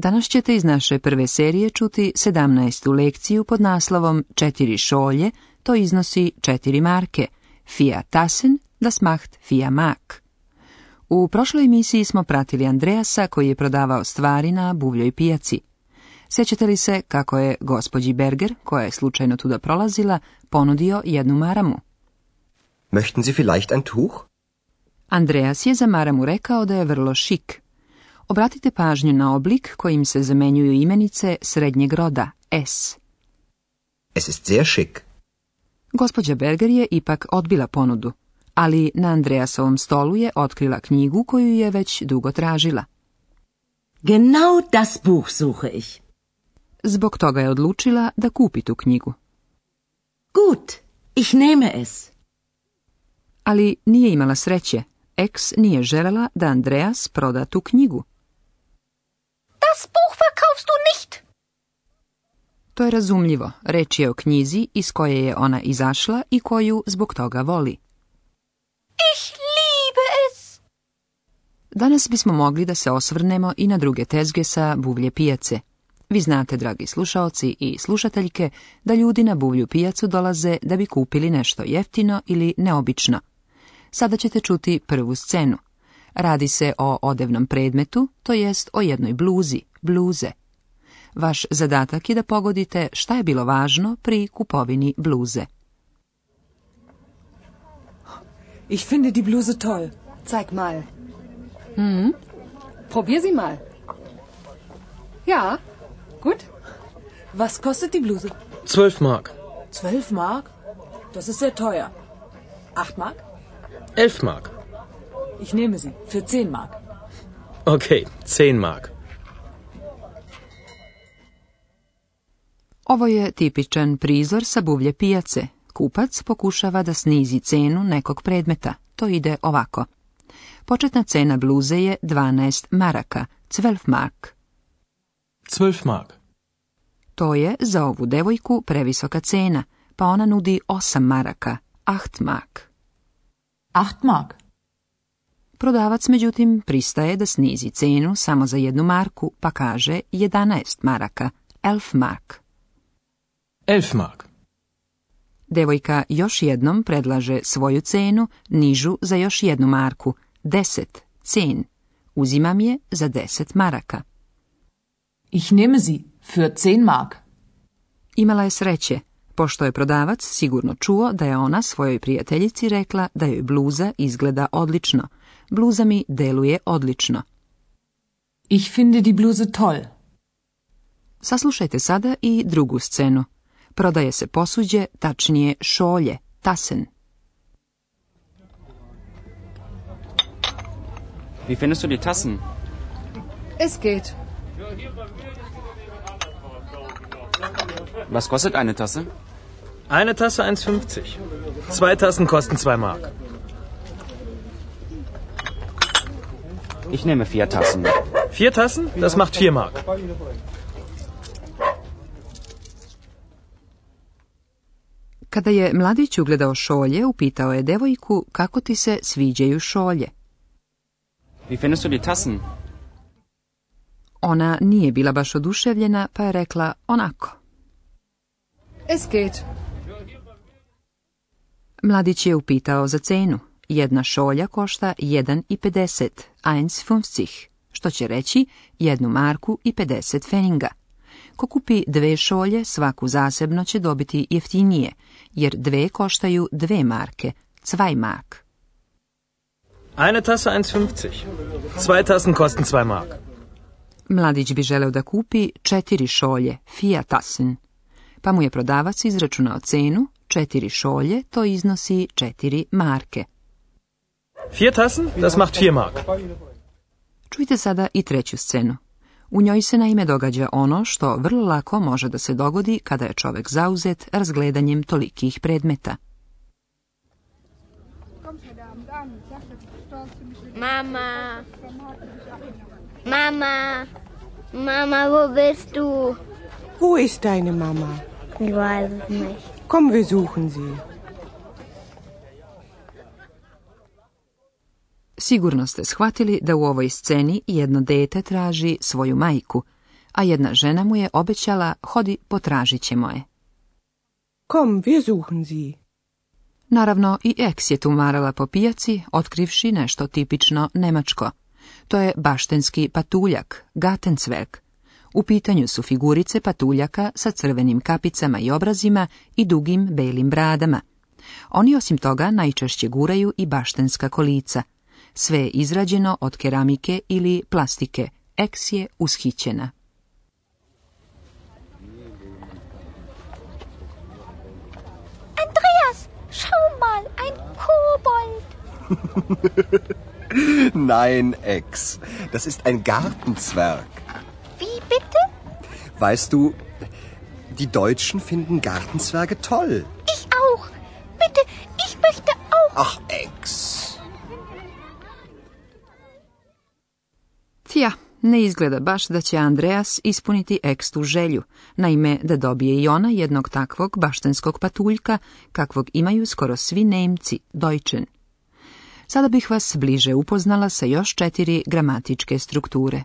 Danas ćete iz naše prve serije čuti 17. lekciju pod naslovom Četiri šolje, to iznosi četiri marke, Fia Tassen, das Macht Fia Mak. U prošloj emisiji smo pratili Andreasa koji je prodavao stvari na buvljoj pijaci. Sjećate li se kako je gospođi Berger, koja je slučajno tuda prolazila, ponudio jednu maramu? Möchten Sie vielleicht ein Tuch? Andreas je za maramu rekao da je vrlo šik. Obratite pažnju na oblik kojim se zamenjuju imenice srednjeg roda S. Es ist sehr schick. Gospođa Berger je ipak odbila ponudu, ali na Andreasovom stolu je otkrila knjigu koju je već dugo tražila. Genau das Buch suche ich. Zbog toga je odlučila da kupi tu knjigu. Gut, ich nehme es. Ali nije imala sreće. Eks nije želela da Andreas proda tu knjigu. Das Buch verkaufst du nicht. To je razumljivo, reč je o knjizi iz koje je ona izašla i koju zbog toga voli. Ich liebe es. Danas bismo mogli da se osvrnemo i na druge tezge sa buvlje pijace. Vi znate, dragi slušaoci i slušateljke, da ljudi na buvlju pijacu dolaze da bi kupili nešto jeftino ili neobično. Sada ćete čuti prvu scenu. Radi se o odevnom predmetu, to jest o jednoj bluzi, bluze. Vaš zadatak je da pogodite šta je bilo važno pri kupovini bluze. Ich finde die bluze toll. Zeig mal. Mhm. Probier sie mal. Ja, gut. Was kostet die bluze? 12 Mark. 12 Mark? Das ist sehr teuer. 8 Mark? 11 Mark. Ich nehme sie für 10 Mark. Okay, 10 Mark. Ovo je tipičan prizor sa buvlje pijace. Kupac pokušava da snizi cenu nekog predmeta. To ide ovako. Početna cena bluze je 12 maraka, 12 mark. 12 mark. To je za ovu devojku previsoka cena, pa ona nudi 8 maraka, 8 mark. 8 mark. Prodavac, međutim, pristaje da snizi cenu samo za jednu marku, pa kaže 11 maraka, elf mark. Elf mark. Devojka još jednom predlaže svoju cenu, nižu za još jednu marku, 10, cen. Uzimam je za 10 maraka. Ich nehme sie für 10 mark. Imala je sreće, pošto je prodavac sigurno čuo da je ona svojoj prijateljici rekla da joj bluza izgleda odlično, Bluse mi deluje odlično. Ich finde die Bluse toll. Saslušajte sada i drugu scenu. Prodaje se posuđe, tačnije šolje, tasen. Wie findest du die Tassen? Es geht. Was kostet eine Tasse? Eine Tasse 1,50. Zwei Tassen kosten 2 Mark. Ich nehme vier Tassen. Vier Tassen? Das macht vier Mark. Kada je mladić ugledao šolje, upitao je devojku kako ti se sviđaju šolje. Wie findest du die Tassen? Ona nije bila baš oduševljena, pa je rekla onako. Es geht. Mladić je upitao za cenu. Jedna šolja košta 1,50 1,50, što će reći jednu marku i 50 feninga. Ko kupi dve šolje, svaku zasebno će dobiti jeftinije, jer dve koštaju dve marke, zwei mark. Eine Tasse 1,50. Zwei Tassen kosten zwei mark. Mladić bi želeo da kupi četiri šolje, fia tassen. Pa mu je prodavac izračunao cenu, četiri šolje, to iznosi četiri marke, Vier Tassen, das macht vier Mark. Čujte sada i treću scenu. U njoj se naime događa ono što vrlo lako može da se dogodi kada je čovek zauzet razgledanjem tolikih predmeta. Mama, mama, mama, wo bist du? Wo ist deine Mama? Ich weiß es nicht. Komm, wir suchen sie. Sigurno ste shvatili da u ovoj sceni jedno dete traži svoju majku, a jedna žena mu je obećala hodi potražit ćemo je. Kom, wir suchen Naravno i Eks je tumarala po pijaci, otkrivši nešto tipično nemačko. To je baštenski patuljak, gatencvek U pitanju su figurice patuljaka sa crvenim kapicama i obrazima i dugim belim bradama. Oni osim toga najčešće guraju i baštenska kolica – Sve je izrađeno od keramike ili plastike. Eks je ushićena. Andreas, schau mal, ein Kobold. Nein, Ex. Das ist ein Gartenzwerg. Wie bitte? Weißt du, die Deutschen finden Gartenzwerge toll. Ich auch. Bitte, ich möchte auch. Ach, Ne izgleda baš da će Andreas ispuniti ekstu želju, naime da dobije i ona jednog takvog baštenskog patuljka, kakvog imaju skoro svi Nemci, Deutschen. Sada bih vas bliže upoznala sa još četiri gramatičke strukture.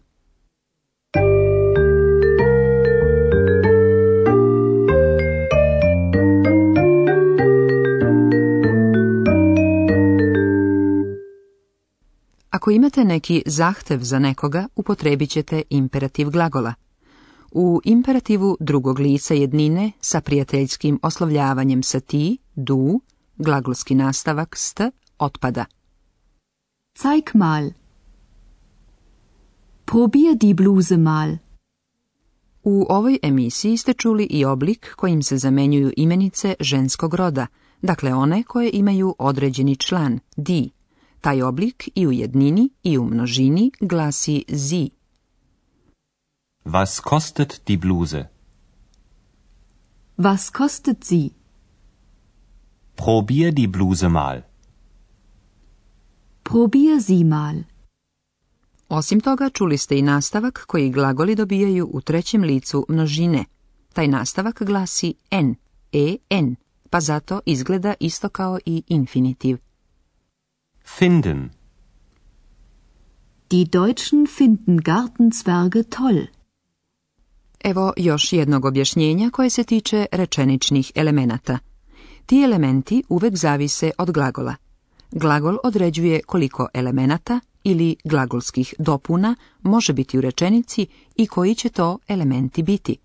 Ako imate neki zahtev za nekoga, upotrebit ćete imperativ glagola. U imperativu drugog lica jednine sa prijateljskim oslovljavanjem sa ti, du, glagolski nastavak st, otpada. Zeig mal. Probija di bluze mal. U ovoj emisiji ste čuli i oblik kojim se zamenjuju imenice ženskog roda, dakle one koje imaju određeni član, di. Taj oblik i u jednini i u množini glasi zi. Was kostet die Bluse? Was kostet sie? Probier die Bluse mal. Probier sie mal. Osim toga, čuli ste i nastavak koji glagoli dobijaju u trećem licu množine. Taj nastavak glasi n, e, n, pa zato izgleda isto kao i infinitiv finden. Die Deutschen finden Gartenzwerge toll. Evo još jednog objašnjenja koje se tiče rečeničnih elemenata. Ti elementi uvek zavise od glagola. Glagol određuje koliko elemenata ili glagolskih dopuna može biti u rečenici i koji će to elementi biti.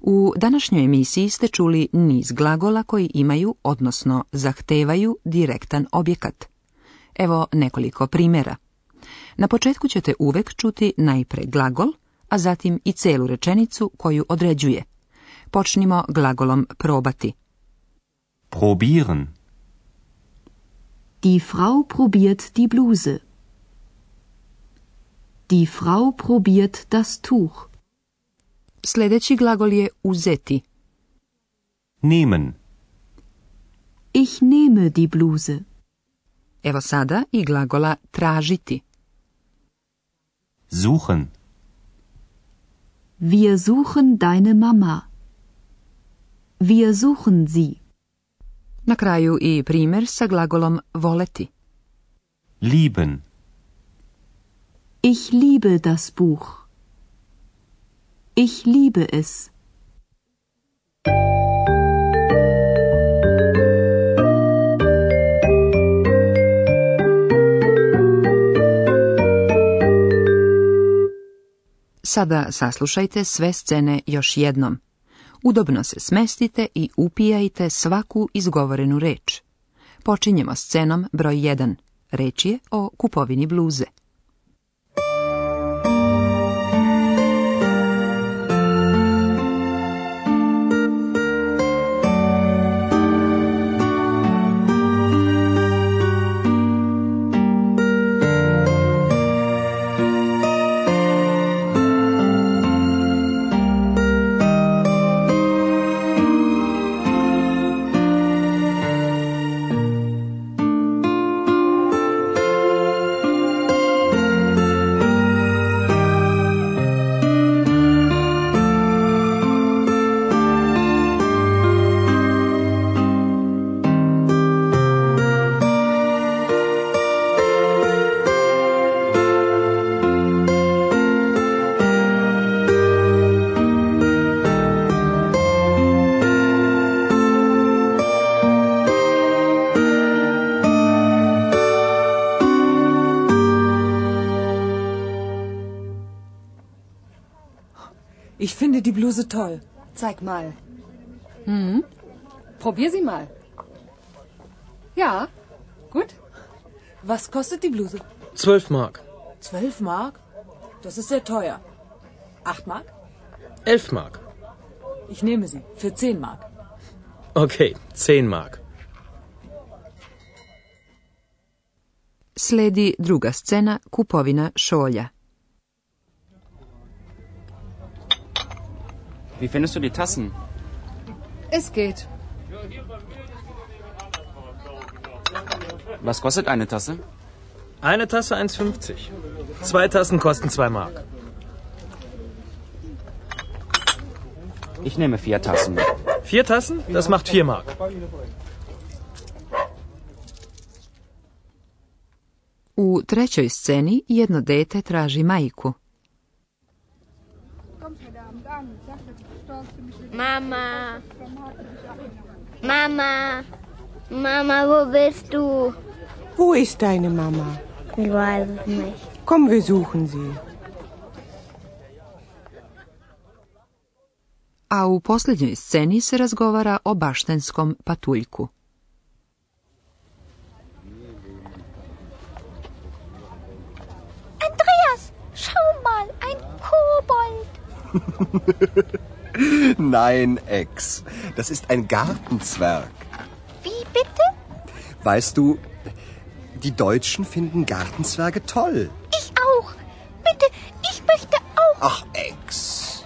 U današnjoj emisiji ste čuli niz glagola koji imaju, odnosno zahtevaju, direktan objekat. Evo nekoliko primjera. Na početku ćete uvek čuti najpre glagol, a zatim i celu rečenicu koju određuje. Počnimo glagolom probati. Probieren. Die Frau probiert die Bluse. Die Frau probiert das Tuch. Sljedeći glagol je uzeti. Nehmen. Ich nehme die Bluse. Evo sada i glagola tražiti. Suchen. Wir suchen deine Mama. Wir suchen sie. Na kraju i primjer sa glagolom voleti. Lieben. Ich liebe das Buch. Ich liebe es. Sada saslušajte sve scene još jednom. Udobno se smestite i upijajte svaku izgovorenu reč. Počinjemo scenom broj 1. Reč je o kupovini bluze. Ich finde die Bluse toll. Zeig mal. Hm? Probier sie mal. Ja, gut. Was kostet die Bluse? Zwölf Mark. Zwölf Mark? Das ist sehr teuer. Acht Mark? Elf Mark. Ich nehme sie für zehn Mark. Okay, zehn Mark. Sledi druga scena, kupovina šolja. Wie findest du die Tassen? Es geht. Was kostet eine Tasse? Eine Tasse 1,50. Zwei Tassen kosten 2 Mark. Ich nehme vier Tassen. Vier Tassen? Das macht 4 Mark. U trećoj sceni jedno dete traži majku. Mama. Mama. Mama, wo bist du? Wo ist deine Mama? Ich weiß es nicht. Komm, wir suchen sie. A u posljednjoj sceni se razgovara o baštenskom patuljku. Andreas, schau mal, ein Kobold. Nein, Ex. Das ist ein Gartenzwerg. Wie bitte? Weißt du, die Deutschen finden Gartenzwerge toll. Ich auch. Bitte, ich möchte auch. Ach, Ex.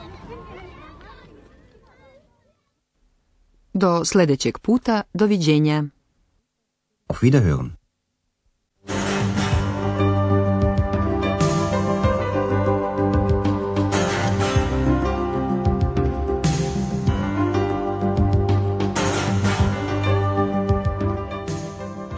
Do sledecek puta, do doviđenja. Auf Wiederhören.